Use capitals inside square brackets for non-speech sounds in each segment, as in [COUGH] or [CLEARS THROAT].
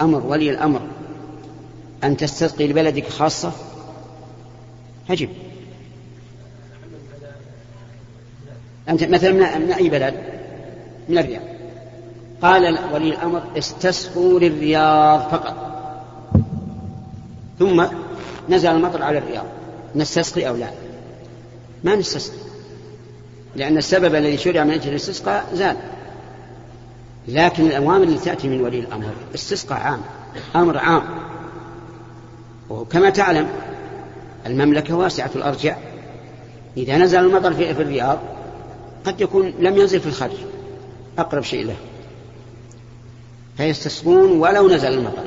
أمر ولي الأمر أن تستسقي لبلدك خاصة؟ أجب أنت مثلا من أي بلد؟ من الرياض. قال ولي الأمر استسقوا للرياض فقط. ثم نزل المطر على الرياض. نستسقي أو لا؟ ما نستسقي. لأن السبب الذي شرع من أجل الاستسقاء زال لكن الأوامر التي تأتي من ولي الأمر استسقاء عام أمر عام. وكما تعلم المملكة واسعة الأرجاء. إذا نزل المطر في الرياض قد يكون لم ينزل في الخارج. أقرب شيء له. فيستسقون ولو نزل المطر.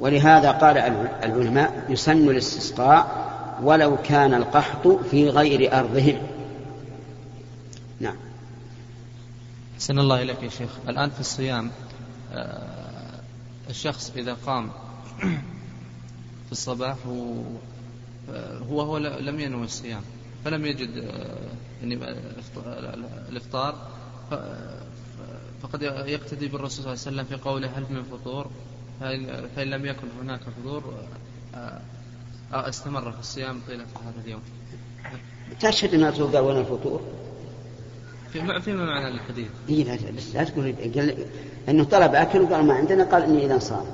ولهذا قال العلماء يسن الاستسقاء ولو كان القحط في غير أرضهم. حسن الله إليك يا شيخ. الآن في الصيام آه، الشخص إذا قام في الصباح هو هو لم ينوي الصيام فلم يجد يعني الإفطار فقد يقتدي بالرسول صلى الله عليه وسلم في قوله هل من فطور؟ فإن لم يكن هناك فطور استمر في الصيام طيلة هذا اليوم. تشهد أنها وين الفطور فيما معنى الحديث؟ إيه لا بس لا تقول أنه طلب أكل وقال ما عندنا قال إني إذا صام.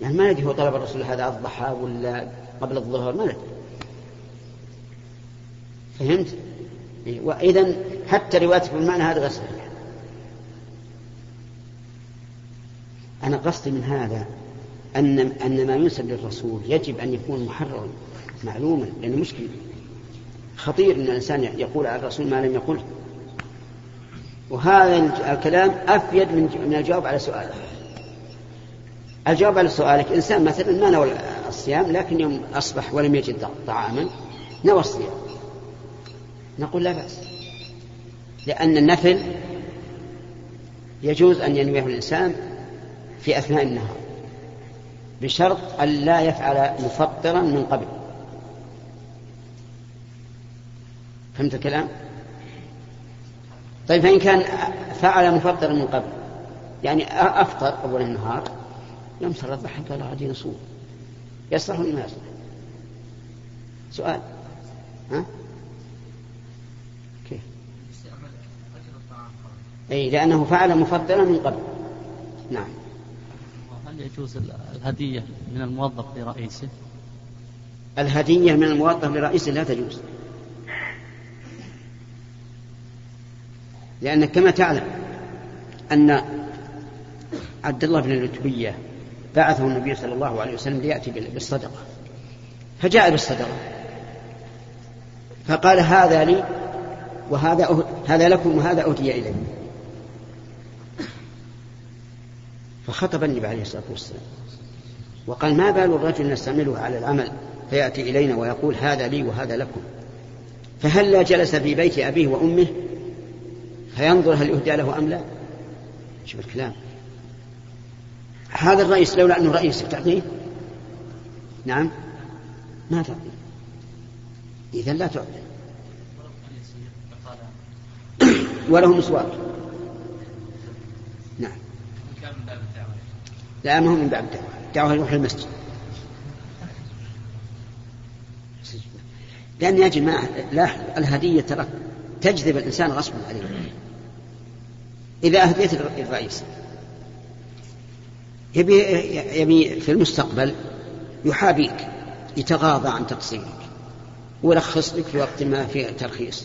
يعني ما ندري هو طلب الرسول هذا الضحى ولا قبل الظهر ما ندري. فهمت؟ وإذا حتى روايتك بالمعنى هذا غير صحيح. أنا قصدي من هذا أن أن ما ينسب للرسول يجب أن يكون محررا معلوما لأنه مشكلة خطير أن الإنسان يقول على الرسول ما لم يقله وهذا الكلام أفيد من الجواب على سؤاله الجواب على سؤالك إنسان مثلا ما نوى الصيام لكن يوم أصبح ولم يجد طعاما نوى الصيام. نقول لا بأس. لأن النفل يجوز أن ينويه الإنسان في أثناء النهار بشرط أن لا يفعل مفطرا من قبل. فهمت الكلام؟ طيب فإن كان فعل مفطرا من قبل يعني أفطر أول النهار يوم صلى الضحى قال غادي نصوم يصلح ولا ما يصلح؟ سؤال ها؟ كيف؟ أي لأنه فعل مفضلا من قبل نعم هل يجوز الهدية من الموظف لرئيسه؟ الهدية من الموظف لرئيسه لا تجوز لأنك كما تعلم أن عبد الله بن اللتبية بعثه النبي صلى الله عليه وسلم ليأتي بالصدقة. فجاء بالصدقة. فقال هذا لي وهذا أه... هذا لكم وهذا أهدي إلي. فخطب النبي عليه الصلاة والسلام. وقال ما بال الرجل نستعمله على العمل فيأتي إلينا ويقول هذا لي وهذا لكم. فهل لا جلس في بيت أبيه وأمه؟ فينظر هل يهدى له أم لا؟ شوف الكلام. هذا الرئيس لولا أنه رئيس تعطيه. نعم. ما تعطيه. إذا لا تعطي وله مسواك. نعم. لا ما هو من باب الدعوة. الدعوة يروح المسجد لأن يا جماعة لا الهدية ترى تجذب الإنسان غصبا عليه. إذا أهديت الرئيس. يبي يبي في المستقبل يحابيك يتغاضى عن تقصيرك ويلخص لك في وقت ما في ترخيص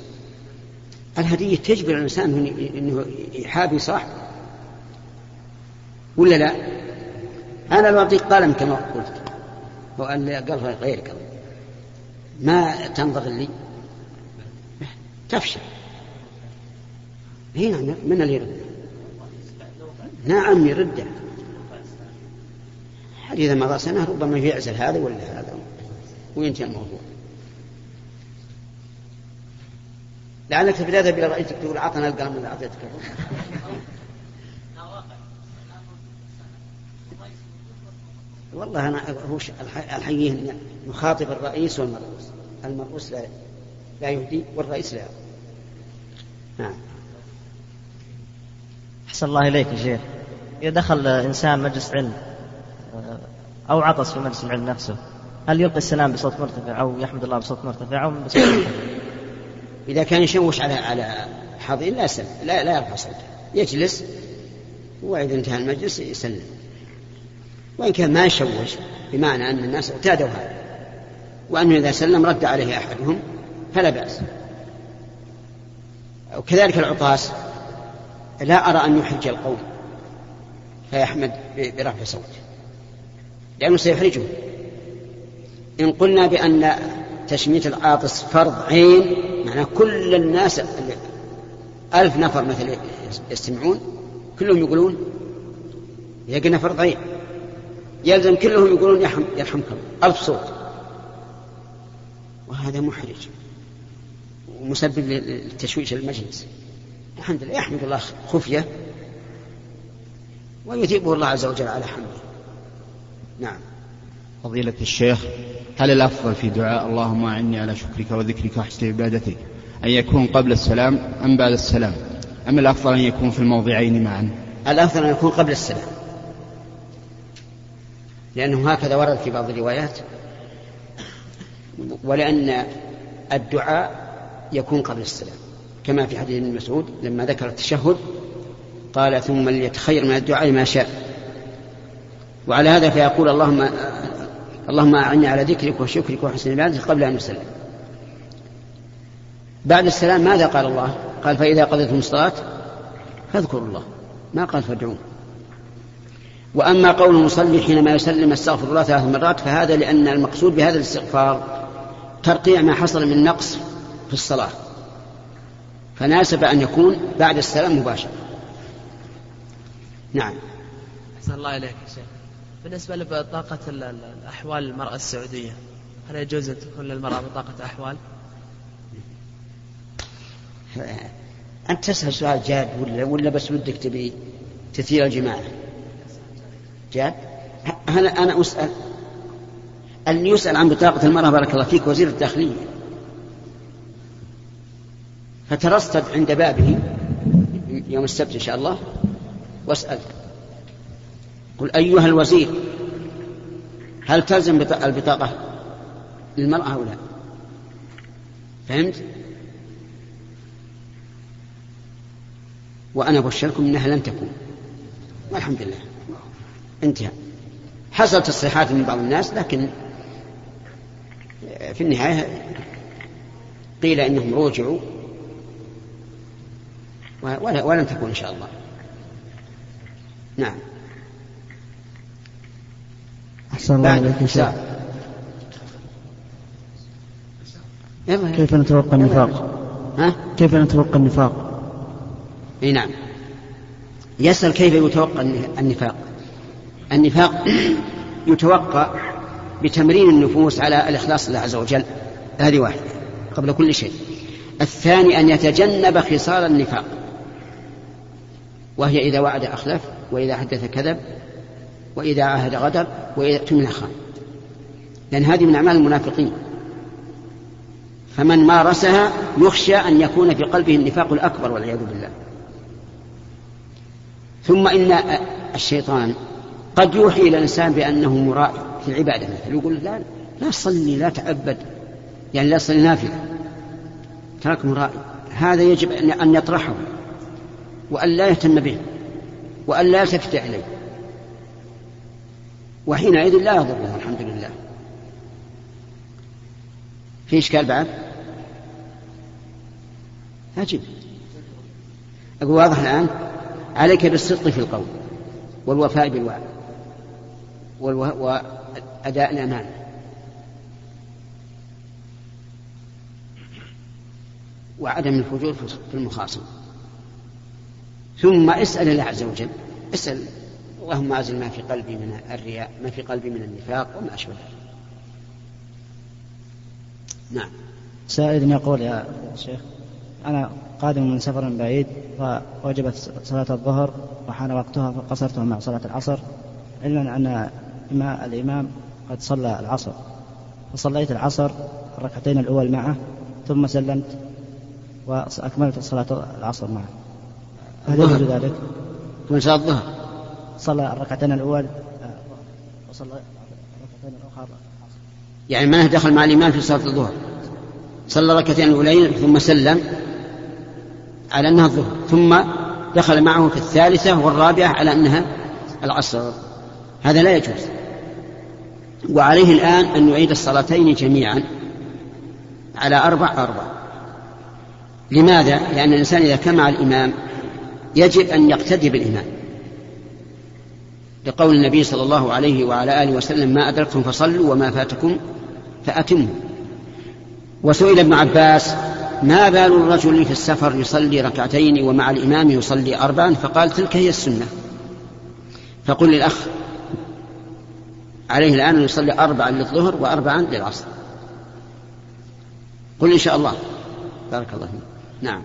الهدية تجبر الإنسان أنه يحابي صاحبه. ولا لا؟ أنا لو أعطيك قلم كما قلت وأن قال غيرك ما تنظر لي؟ تفشل. هنا من اللي يرد. نعم يرده. إذا مضى سنة ربما يعزل هذا ولا هذا؟ وينتهي الموضوع؟ لعلك في تذهب إلى رئيسك تقول أعطنا القلم اللي أعطيتك والله أنا هو الحقيقة نخاطب الرئيس والمرؤوس. المرؤوس لا لا يهدي والرئيس لا. نعم. أحسن الله إليك يا شيخ. إذا دخل إنسان مجلس علم أو عطس في مجلس العلم نفسه هل يلقي السلام بصوت مرتفع أو يحمد الله بصوت مرتفع أو بصوت مرتفع؟ إذا كان يشوش على على حاضر لا يسلم لا لا يرفع صوته يجلس وإذا انتهى المجلس يسلم. وإن كان ما يشوش بمعنى أن الناس اعتادوا هذا وأنه إذا سلم رد عليه أحدهم فلا بأس. وكذلك العطاس لا أرى أن يحرج القوم. فيحمد برفع صوته لأنه سيحرجه. إن قلنا بأن تشميت العاطس فرض عين معناه كل الناس ألف نفر مثلا يستمعون كلهم يقولون قلنا فرض عين يلزم كلهم يقولون يرحمك الله. ألف صوت. وهذا محرج. ومسبب للتشويش المجلس. الحمد لله. يحمد الله خفية. ويثيبه الله عز وجل على حمده. نعم. فضيلة الشيخ هل الأفضل في دعاء اللهم أعني على شكرك وذكرك وحسن عبادتك أن يكون قبل السلام أم بعد السلام؟ أم الأفضل أن يكون في الموضعين معا؟ الأفضل أن يكون قبل السلام. لأنه هكذا ورد في بعض الروايات. ولأن الدعاء يكون قبل السلام. كما في حديث ابن مسعود لما ذكر التشهد قال ثم ليتخير من الدعاء ما شاء. وعلى هذا فيقول اللهم اللهم أعني على ذكرك وشكرك وحسن عبادتك قبل أن يسلم بعد السلام ماذا قال الله؟ قال فإذا قضيتم الصلاة فاذكروا الله. ما قال فادعوه. وأما قول المصلي حينما يسلم استغفر الله ثلاث مرات فهذا لأن المقصود بهذا الاستغفار ترقيع ما حصل من نقص في الصلاة. فناسب أن يكون بعد السلام مباشرة. نعم أحسن الله إليك يا شيخ بالنسبة لبطاقة الأحوال المرأة السعودية هل يجوز أن تكون للمرأة بطاقة أحوال؟ أنت تسأل سؤال جاد ولا ولا بس ودك تبي تثير الجماعة؟ جاد؟ أنا أنا أسأل اللي يسأل عن بطاقة المرأة بارك الله فيك وزير الداخلية فترصد عند بابه يوم السبت إن شاء الله واسأل. قل أيها الوزير هل تلزم البطاقة؟ للمرأة أو لا؟ فهمت؟ وأنا أبشركم أنها لن تكون. والحمد لله. انتهى. حصلت تصريحات من بعض الناس لكن في النهاية قيل إنهم رجعوا ولن تكون إن شاء الله. نعم. أحسن الله عليك شيخ. كيف نتوقع النفاق؟ ها؟ كيف نتوقع النفاق؟ اي نعم. يسأل كيف يتوقع النفاق. النفاق [CLEARS THROAT] يتوقع بتمرين النفوس على الإخلاص لله عز وجل. هذه واحدة قبل كل شيء. الثاني أن يتجنب خصال النفاق. وهي إذا وعد أخلف وإذا حدث كذب وإذا عاهد غدر وإذا اؤتمن خان لأن هذه من أعمال المنافقين. فمن مارسها يخشى أن يكون في قلبه النفاق الأكبر والعياذ بالله. ثم إن الشيطان قد يوحي إلى الإنسان بأنه مرائي في العبادة مثلا. يقول لا لا تصلي لا تعبد. يعني لا تصلي نافلة. ترك مرائي. هذا يجب أن يطرحه. وأن لا يهتم به وأن لا يلتفت إليه. وحينئذ لا يضره الحمد لله. في إشكال بعد؟ أجب أقول واضح الآن؟ عليك بالصدق في القول والوفاء بالوعد وأداء الأمانة وعدم الفجور في المخاصمة. ثم اسأل الله عز وجل. اسأل. اللهم أزل ما في قلبي من الرياء ما في قلبي من النفاق وما أشبه ذلك. نعم. سائل يقول يا شيخ أنا قادم من سفر بعيد فوجبت صلاة الظهر وحان وقتها فقصرتها مع صلاة العصر علما أن الإمام قد صلى العصر. فصليت العصر الركعتين الأول معه ثم سلمت وأكملت صلاة العصر معه. هل يجوز ذلك؟ من صلاة الظهر. صلى الركعتين الأول آه، وصلى الركعتين الأخرى يعني ما دخل مع الإمام في صلاة الظهر. صلى ركعتين الأولين ثم سلم على أنها الظهر ثم دخل معه في الثالثة والرابعة على أنها العصر. هذا لا يجوز. وعليه الآن أن يعيد الصلاتين جميعا على أربع أربع. لماذا؟ لأن الإنسان إذا كان مع الإمام يجب أن يقتدي بالإمام لقول النبي صلى الله عليه وعلى آله وسلم ما أدركتم فصلوا وما فاتكم فأتموا. وسئل ابن عباس ما بال الرجل في السفر يصلي ركعتين ومع الإمام يصلي أربعا؟ فقال تلك هي السنة. فقل للأخ عليه الآن أن يصلي أربعا للظهر وأربعا للعصر. قل إن شاء الله. بارك الله فيك. نعم.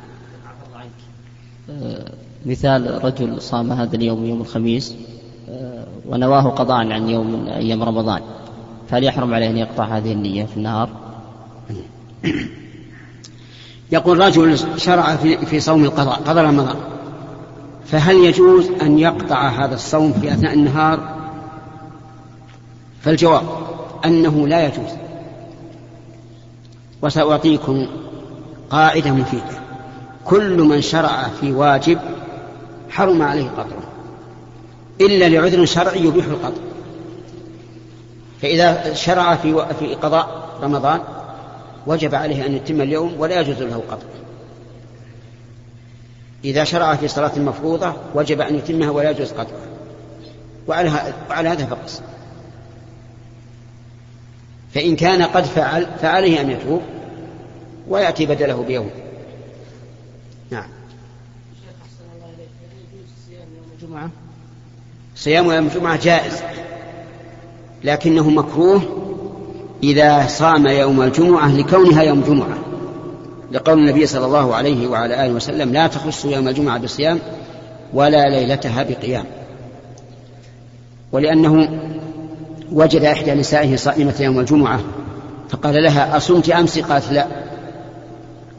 مثال رجل صام هذا اليوم يوم الخميس آه، ونواه قضاء عن يوم من أيام رمضان فهل يحرم عليه أن يقطع هذه النية في النهار؟ يقول رجل شرع في, في صوم القضاء قضى رمضان فهل يجوز أن يقطع هذا الصوم في أثناء النهار؟ فالجواب أنه لا يجوز. وسأعطيكم قاعدة مفيدة. كل من شرع في واجب حرم عليه قطعه إلا لعذر شرعي يبيح القطع. فإذا شرع في في قضاء رمضان وجب عليه أن يتم اليوم ولا يجوز له قطع إذا شرع في صلاة مفروضة وجب أن يتمها ولا يجوز قطعها وعلى هذا فقس. فإن كان قد فعل فعليه أن يتوب ويأتي بدله بيوم. نعم. الجمعة. صيام يوم الجمعة جائز لكنه مكروه إذا صام يوم الجمعة لكونها يوم جمعة لقول النبي صلى الله عليه وعلى آله وسلم لا تخص يوم الجمعة بصيام ولا ليلتها بقيام. ولأنه وجد إحدى نسائه صائمة يوم الجمعة فقال لها أصمت أمس؟ قالت لا.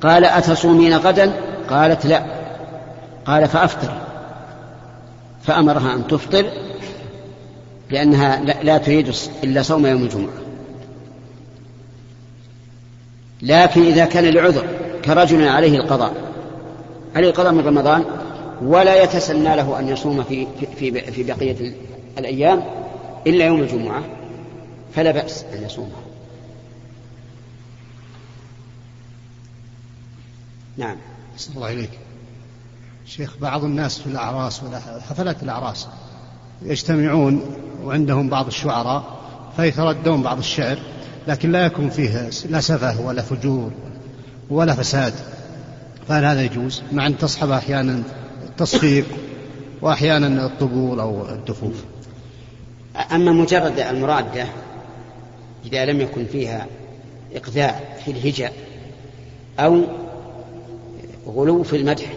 قال أتصومين غدا؟ قالت لا. قال فأفطر. فأمرها أن تفطر لأنها لا تريد إلا صوم يوم الجمعة. لكن إذا كان لعذر كرجل عليه القضاء عليه القضاء من رمضان ولا يتسنى له أن يصوم في, في, في بقية الأيام إلا يوم الجمعة فلا بأس أن يصومها. نعم. الله عليك شيخ بعض الناس في الأعراس حفلات الأعراس يجتمعون وعندهم بعض الشعراء فيتردون بعض الشعر لكن لا يكون فيه لا سفه ولا فجور ولا فساد. فهل هذا يجوز؟ مع أن تصحب أحيانا التصفيق وأحيانا الطبول أو الدفوف. أما مجرد المرادة إذا لم يكن فيها إقذاع في الهجاء أو غلو في المدح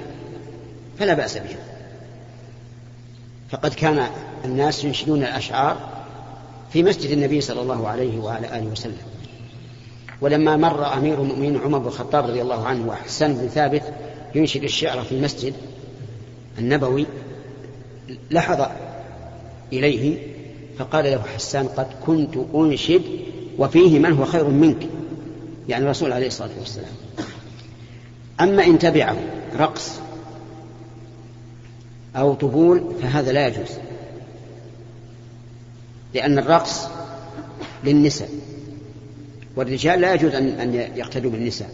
فلا بأس بها. فقد كان الناس ينشدون الأشعار في مسجد النبي صلى الله عليه وعلى آله وسلم. ولما مر أمير المؤمنين عمر بن الخطاب رضي الله عنه وحسان بن ثابت ينشد الشعر في المسجد النبوي لحظ إليه فقال له حسان قد كنت أنشد وفيه من هو خير منك. يعني الرسول عليه الصلاة والسلام. أما إن تبعه رقص أو طبول فهذا لا يجوز. لأن الرقص للنساء والرجال لا يجوز أن يقتدوا بالنساء.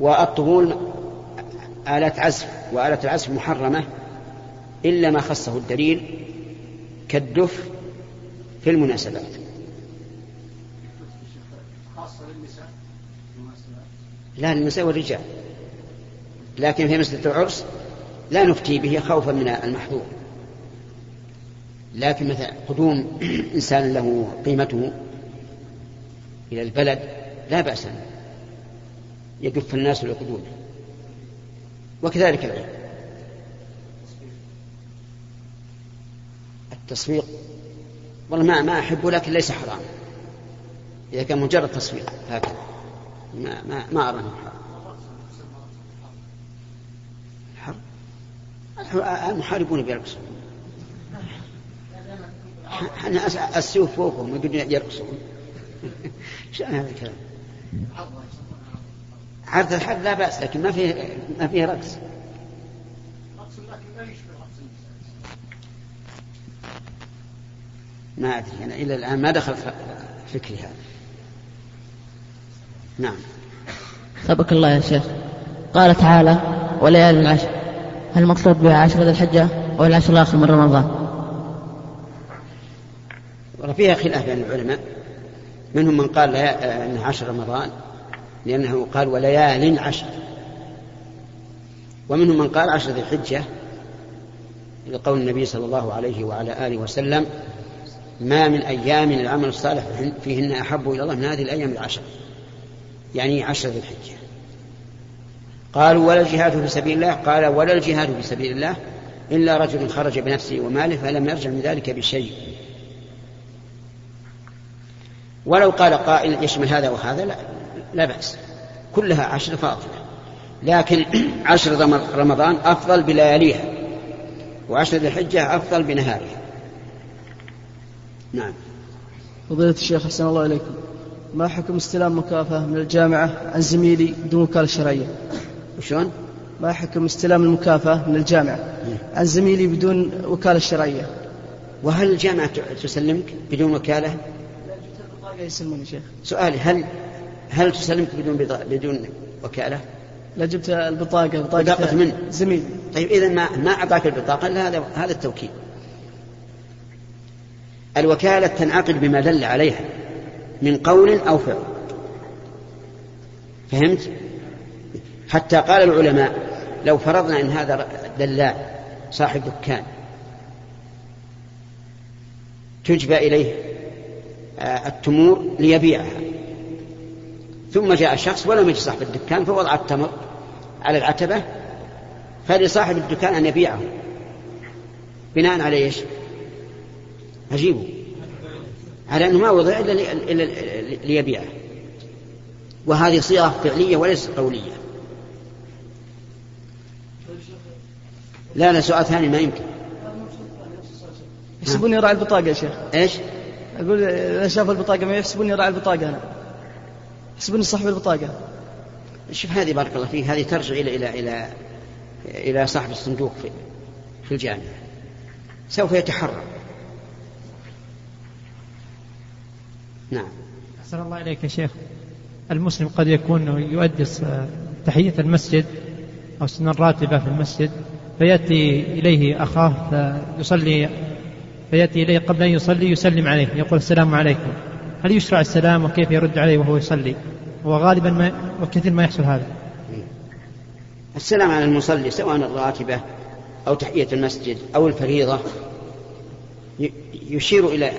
والطبول آلات عزف وآلة العزف محرمة إلا ما خصه الدليل كالدف في المناسبات. لا للنساء والرجال. لكن في مسجد العرس لا نفتي به خوفا من المحظور لكن مثلا قدوم [CLEARS THROAT] إنسان له قيمته إلى البلد لا بأس يدف الناس لقدومه وكذلك العلم. التصفيق والله ما ما أحبه لكن ليس حرام إذا كان مجرد تصفيق هكذا. ما ما ما أرى أنه حرام. المحاربون بيرقصون. إحنا السيوف فوقهم يقعدون يرقصون. [LAUGHS] شلون هذا الكلام؟ عرض الحد لا بأس لكن ما فيه ما فيه رقص. ما أدري أنا إلى الآن ما دخل فكري هذا. نعم. سبق الله يا شيخ. قال تعالى وليالي العشر المقصود بها عشر ذي الحجة العشر الآخر من رمضان. وفيها خلاف بين العلماء. منهم من قال لا أنه عشر رمضان لأنه قال وليال عشر. ومنهم من قال عشر ذي الحجة لقول النبي صلى الله عليه وعلى آله وسلم ما من أيام العمل الصالح فيهن أحب إلى الله من هذه الأيام العشر. يعني عشر ذي الحجة. قالوا ولا الجهاد في سبيل الله قال ولا الجهاد في سبيل الله إلا رجل خرج بنفسه وماله فلم يرجع من ذلك بشيء. ولو قال قائل يشمل هذا وهذا لا, لا بأس. كلها عشر فاضلة. لكن [CLEARS THROAT] عشر رم- رمضان أفضل بلياليها وعشر ذي الحجة أفضل بنهارها. نعم. فضيلة الشيخ أحسن الله إليكم. ما حكم استلام مكافأة من الجامعة عن زميلي بدون وكالة شرعية؟ وشون؟ ما حكم استلام المكافأة من الجامعة عن زميلي بدون وكالة شرعية وهل الجامعة تسلمك بدون وكالة؟ بطاقة يسلموني شيخ سؤالي هل هل تسلمك بدون بضا... بدون وكالة؟ لا جبت البطاقة بطاقة بطاقة من؟ زميلي طيب إذا ما ما أعطاك البطاقة إلا هذا هذا التوكيل. الوكالة تنعقد بما دل عليها من قول أو فعل. فهمت؟ حتى قال العلماء لو فرضنا أن هذا دلال صاحب دكان تجبى إليه آه، التمور ليبيعها. ثم جاء شخص ولم يجد صاحب الدكان فوضع التمر على العتبة فلصاحب الدكان أن يبيعه. بناء على إيش؟ أجيبه على أنه ما وضع إلا ليبيعه. وهذه صيغة فعلية وليست قولية. لا لا سؤال ثاني ما يمكن. يحسبوني راعي البطاقة يا شيخ. إيش؟ أقول إذا شافوا البطاقة ما يحسبوني راعي البطاقة أنا. يحسبوني صاحب البطاقة. شوف هذه بارك الله فيك هذه ترجع إلى إلى إلى إلى صاحب الصندوق في في الجامعة. سوف يتحرى نعم. أحسن الله إليك يا شيخ. المسلم قد يكون يؤدي تحية المسجد أو سنة راتبة في المسجد. فيأتي إليه أخاه فيصلي فيأتي إليه قبل أن يصلي يسلم عليه يقول السلام عليكم. هل يشرع السلام وكيف يرد عليه وهو يصلي؟ وغالبا ما وكثير ما يحصل هذا. السلام على المصلي سواء الراتبة أو تحية المسجد أو الفريضة. يشير إلى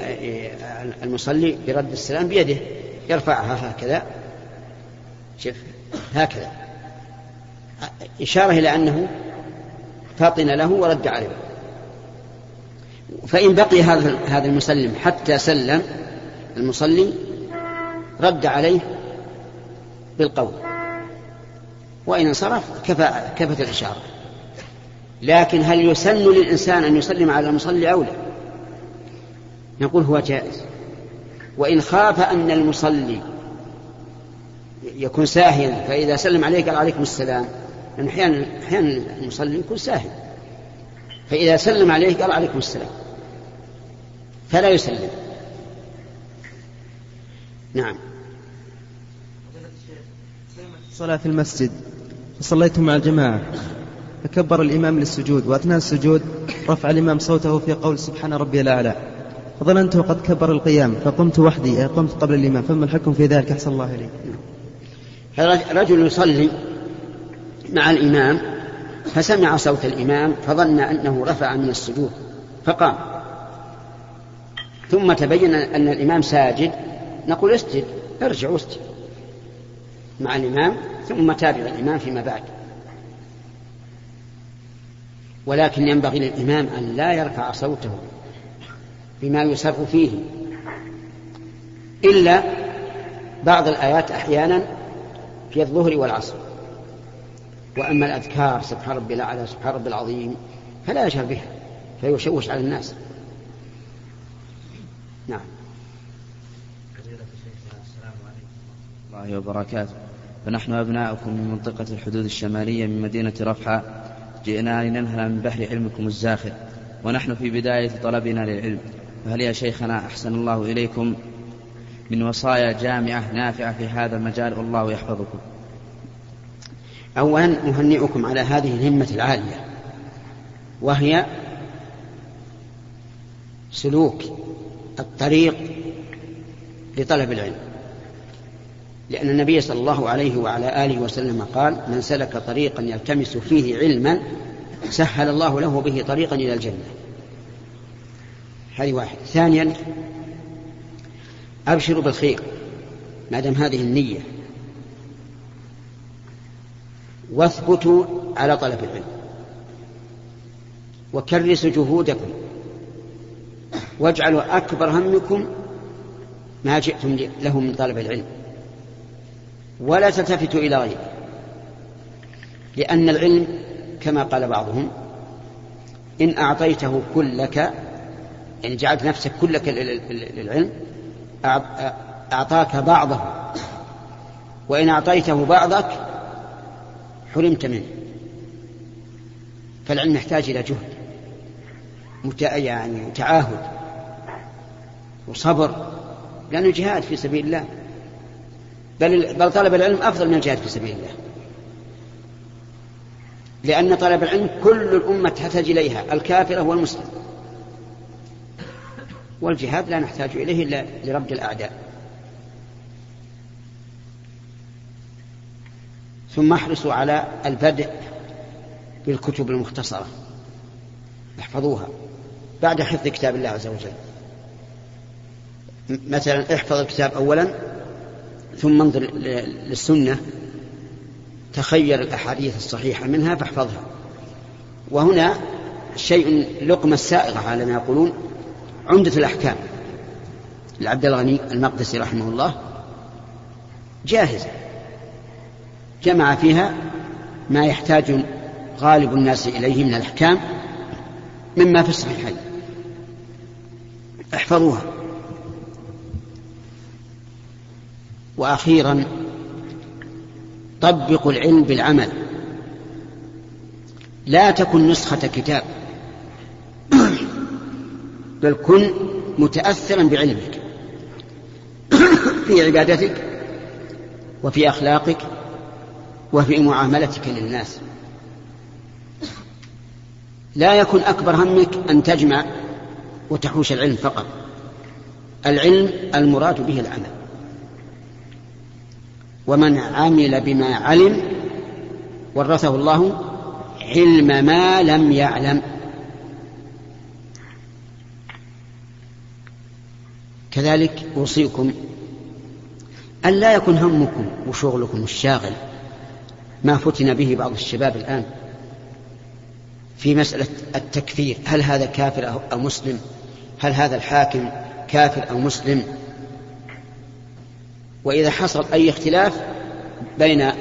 المصلي برد السلام بيده يرفعها هكذا. شوف هكذا. إشارة إلى أنه فطن له ورد عليه. فإن بقي هذا هذا المسلم حتى سلم المصلي رد عليه بالقول. وإن انصرف كفى كفت الإشارة. لكن هل يسن للإنسان أن يسلم على المصلي أو لا؟ نقول هو جائز. وإن خاف أن المصلي يكون ساهيا فإذا سلم عليه قال عليكم السلام. لأن أحيانا أحيانا المصلي يكون ساهي فإذا سلم عليه قال عليكم السلام. فلا يسلم. نعم. صلاة في المسجد. فصليت مع الجماعة. فكبر الإمام للسجود. وأثناء السجود رفع الإمام صوته في قول سبحان ربي الأعلى. فظننته قد كبر القيام فقمت وحدي قمت قبل الإمام. فما الحكم في ذلك؟ أحسن الله إليك. رجل يصلي مع الإمام فسمع صوت الإمام فظن أنه رفع من السجود فقام. ثم تبين أن الإمام ساجد نقول اسجد ارجع واسجد مع الإمام ثم تابع الإمام فيما بعد. ولكن ينبغي للإمام أن لا يرفع صوته بما يسر فيه. إلا بعض الآيات أحيانا في الظهر والعصر. وأما الأذكار سبحان ربي الأعلى سبحان ربي العظيم فلا يجهر بها فيشوش على الناس. نعم. الله وبركاته. فنحن أبناؤكم من منطقة الحدود الشمالية من مدينة رفحة. جئنا لننهل من بحر علمكم الزاخر. ونحن في بداية طلبنا للعلم. فهل يا شيخنا أحسن الله إليكم؟ من وصايا جامعة نافعة في هذا المجال والله يحفظكم. أولا نهنئكم على هذه الهمة العالية وهي سلوك الطريق لطلب العلم. لأن النبي صلى الله عليه وعلى آله وسلم قال من سلك طريقا يلتمس فيه علما سهل الله له به طريقا إلى الجنة. هذه واحد ثانيا أبشروا بالخير ما دام هذه النية. واثبتوا على طلب العلم. وكرسوا جهودكم. واجعلوا أكبر همكم ما جئتم له من طلب العلم. ولا تلتفتوا إلى غيره لأن العلم كما قال بعضهم إن أعطيته كلك يعني جعلت نفسك كلك للعلم أعطاك بعضه. وإن أعطيته بعضك حرمت منه. فالعلم يحتاج إلى جهد يعني تعاهد وصبر لأنه جهاد في سبيل الله. بل بل طلب العلم أفضل من الجهاد في سبيل الله. لأن طلب العلم كل الأمة تحتاج إليها الكافرة والمسلم والجهاد لا نحتاج إليه إلا لرد الأعداء. ثم احرصوا على البدء بالكتب المختصرة. احفظوها. بعد حفظ كتاب الله عز وجل. مثلا احفظ الكتاب أولا ثم انظر للسنة تخير الأحاديث الصحيحة منها فاحفظها. وهنا شيء لقمة السائغة على ما يقولون عمدة الأحكام. لعبد الغني المقدسي رحمه الله جاهزة. جمع فيها ما يحتاج غالب الناس إليه من الأحكام مما في الصحيحين. احفظوها. وأخيرا طبقوا العلم بالعمل. لا تكن نسخة كتاب بل كن متأثرا بعلمك في عبادتك وفي أخلاقك وفي معاملتك للناس. لا يكن أكبر همك أن تجمع وتحوش العلم فقط. العلم المراد به العمل. ومن عمل بما علم ورثه الله علم ما لم يعلم. كذلك أوصيكم أن لا يكن همكم وشغلكم الشاغل ما فتن به بعض الشباب الآن في مسألة التكفير. هل هذا كافر أو مسلم؟ هل هذا الحاكم كافر أو مسلم؟ وإذا حصل أي اختلاف بين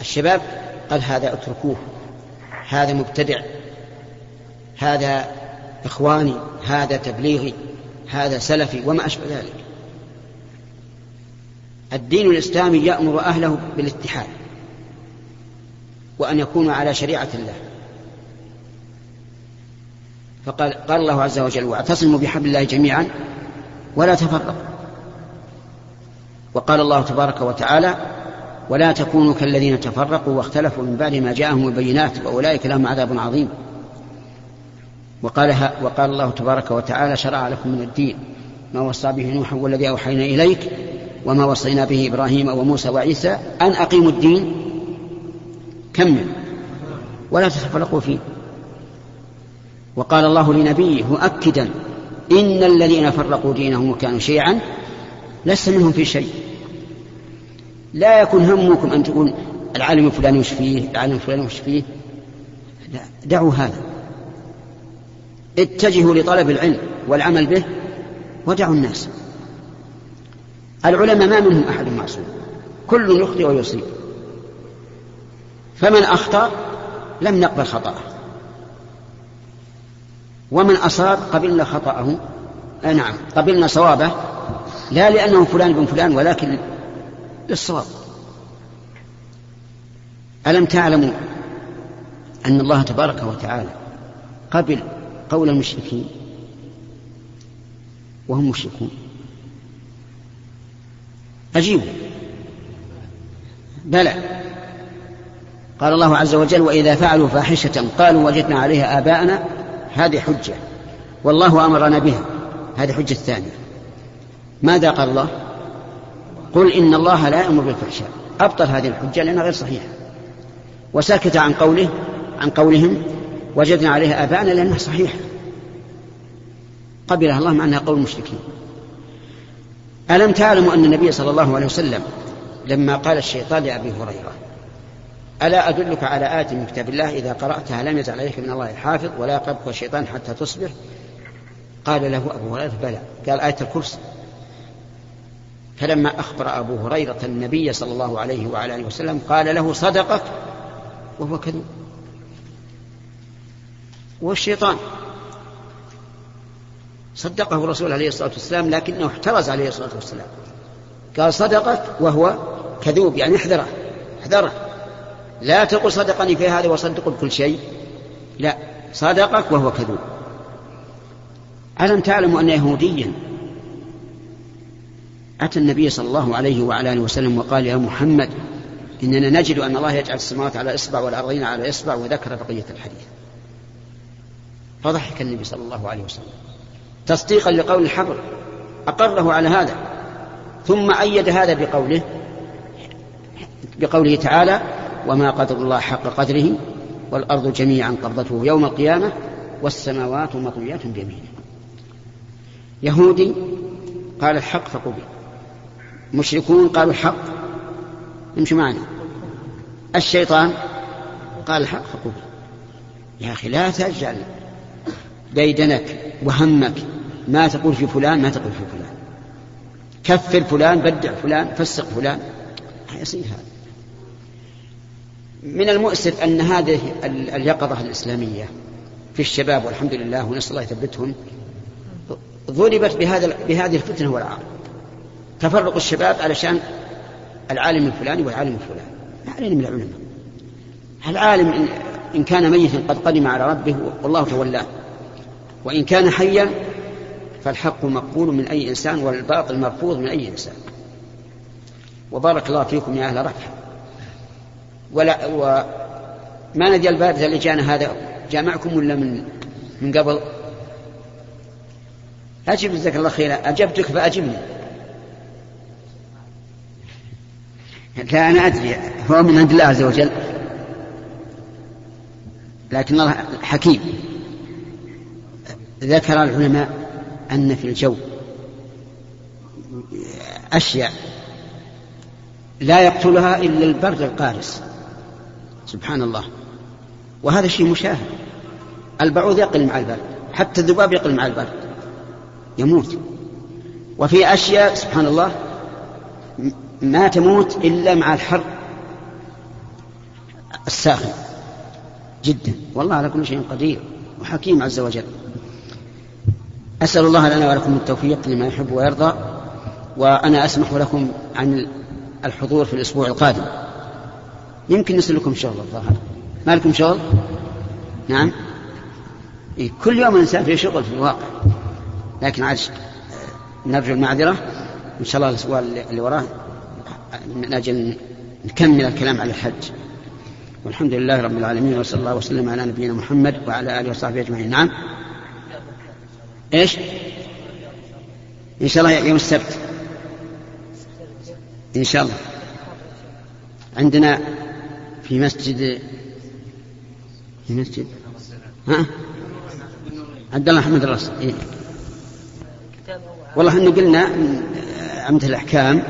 الشباب قال هذا اتركوه هذا مبتدع هذا إخواني هذا تبليغي هذا سلفي وما أشبه ذلك. الدين الإسلامي يأمر أهله بالاتحاد. وأن يكونوا على شريعة الله. فقال قال الله عز وجل واعتصموا بحبل الله جميعا ولا تفرقوا. وقال الله تبارك وتعالى ولا تكونوا كالذين تفرقوا واختلفوا من بعد ما جاءهم البينات وأولئك لهم عذاب عظيم. وقال وقال الله تبارك وتعالى شرع لكم من الدين ما وصى به نوح والذي أوحينا إليك وما وصينا به إبراهيم وموسى وعيسى أن أقيموا الدين كمل ولا تتفرقوا فيه. وقال الله لنبيه مؤكدا إن الذين فرقوا دينهم وكانوا شيعا لست منهم في شيء. لا يكن همكم أن تقول العالم الفلاني وش فيه العالم الفلاني وش فيه. لا دعوا هذا. اتجهوا لطلب العلم والعمل به ودعوا الناس. العلماء ما منهم أحد معصوم. كل يخطئ ويصيب. فمن أخطأ لم نقبل خطأه. ومن أصاب قبلنا خطأه آه نعم قبلنا صوابه لا لأنه فلان بن فلان ولكن للصواب. ألم تعلموا أن الله تبارك وتعالى قبل قول المشركين وهم مشركون؟ أجيبوا. بلى. قال الله عز وجل وإذا فعلوا فاحشة قالوا وجدنا عليها آباءنا. هذه حجة والله أمرنا بها. هذه حجة الثانية. ماذا قال الله؟ قل إن الله لا يأمر بالفحشاء. أبطل هذه الحجة لأنها غير صحيحة. وسكت عن قوله عن قولهم وجدنا عليها آباءنا لأنها صحيحة. قبلها الله مع أنها قول المشركين. ألم تعلموا أن النبي صلى الله عليه وسلم لما قال الشيطان لأبي هريرة ألا أدلك على آية من كتاب الله إذا قرأتها لم يزل عليك من الله حافظ ولا يقربك الشيطان حتى تصبح؟ قال له أبو هريرة بلى. قال آية الكرسي. فلما أخبر أبو هريرة النبي صلى الله عليه وعلى آله وسلم قال له صدقك وهو كذوب. والشيطان صدقه الرسول عليه الصلاة والسلام لكنه احترز عليه الصلاة والسلام. قال صدقك وهو كذوب يعني احذره احذره. لا تقل صدقني في هذا وصدق بكل شيء. لا صدقك وهو كذوب. ألم تعلموا أن يهوديا أتى النبي صلى الله عليه وعلى آله وسلم وقال يا محمد إننا نجد أن الله يجعل السماوات على إصبع والأرضين على إصبع وذكر بقية الحديث. فضحك النبي صلى الله عليه وسلم. تصديقا لقول الحبر أقره على هذا. ثم أيد هذا بقوله بقوله تعالى وما قدر الله حق قدره والأرض جميعا قبضته يوم القيامة والسماوات مطويات بيمينه. يهودي قال الحق فقبل. مشركون قالوا الحق. امشوا معنا. الشيطان قال الحق فقبل. يا أخي لا تجعل ديدنك وهمك ما تقول في فلان ما تقول في فلان. كفر فلان بدع فلان فسق فلان. يصير هذا. من المؤسف أن هذه اليقظة الإسلامية في الشباب والحمد لله ونسأل الله يثبتهم ضربت بهذا بهذه الفتنة والعار. تفرق الشباب علشان العالم الفلاني والعالم الفلاني. ما علينا من العلماء. العالم إن, كان ميتا قد قدم على ربه والله تولاه. وإن كان حيا فالحق مقبول من أي إنسان والباطل مرفوض من أي إنسان. وبارك الله فيكم يا أهل رفح ولا وما ندري البارد اللي جانا هذا جامعكم ولا من من قبل؟ أجب جزاك الله خيرا. أجبتك فأجبني. لا أنا أدري. هو من عند الله عز وجل. لكن الله حكيم. ذكر العلماء أن في الجو أشياء لا يقتلها إلا البرد القارس. سبحان الله. وهذا شيء مشاهد. البعوض يقل مع البرد. حتى الذباب يقل مع البرد. يموت. وفي أشياء سبحان الله ما تموت إلا مع الحر الساخن. جدا. والله على كل شيء قدير وحكيم عز وجل. أسأل الله لنا ولكم التوفيق لما يحب ويرضى. وأنا أسمح لكم عن الحضور في الأسبوع القادم. يمكن نسأل لكم شغل الظاهر. ما لكم شغل؟ نعم. إيه كل يوم الإنسان في شغل في الواقع. لكن عاد نرجو المعذرة إن شاء الله الأسبوع اللي وراه من أجل نكمل الكلام على الحج. والحمد لله رب العالمين وصلى الله وسلم على نبينا محمد وعلى آله وصحبه أجمعين. نعم. إيش؟ إن شاء الله يوم السبت. إن شاء الله. عندنا في مسجد في مسجد؟ ها؟ عبد الله محمد الرسول إيه؟ والله إنه قلنا عمدة الأحكام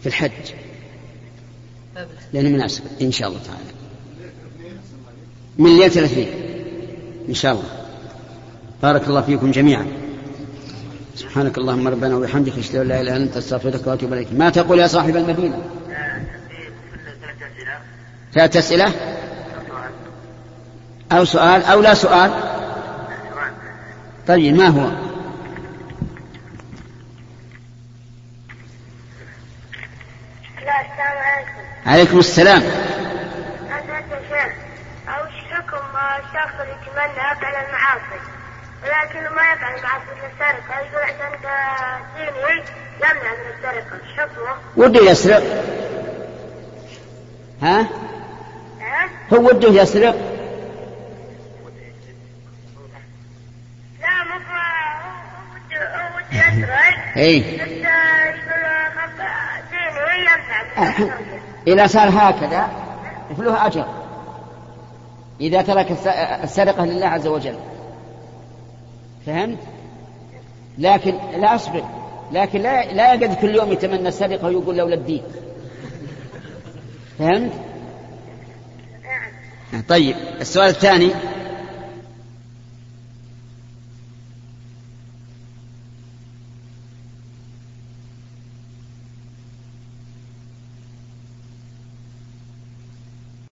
في الحج. لأنه مناسب إن شاء الله تعالى. من ليلة الاثنين إن شاء الله. بارك الله فيكم جميعا. سبحانك اللهم ربنا وبحمدك أشهد أن لا إله إلا أنت أستغفرك وأتوب إليك. ما تقول يا صاحب المدينة؟ ثلاث أسئلة؟ أو سؤال أو لا سؤال؟ طيب ما هو؟ لا السلام عليكم. عليكم السلام. شيخ أو حكم الشخص اللي يتمنى يفعل المعاصي ولكنه ما يفعل المعاصي مثل السرقة يقول عشان ديني يمنع من السرقة إيش حكمه؟ وده يسرق ها؟ هو وده يسرق لا مو هو وده هو وده يسرق السرقة إذا صار هكذا فله أجر. إذا ترك الس- السرقة لله عز وجل. فهمت؟ لكن لا أصبر. لكن لا لا يقعد كل يوم يتمنى السرقة ويقول لولا الدين. فهمت؟ طيب السؤال الثاني.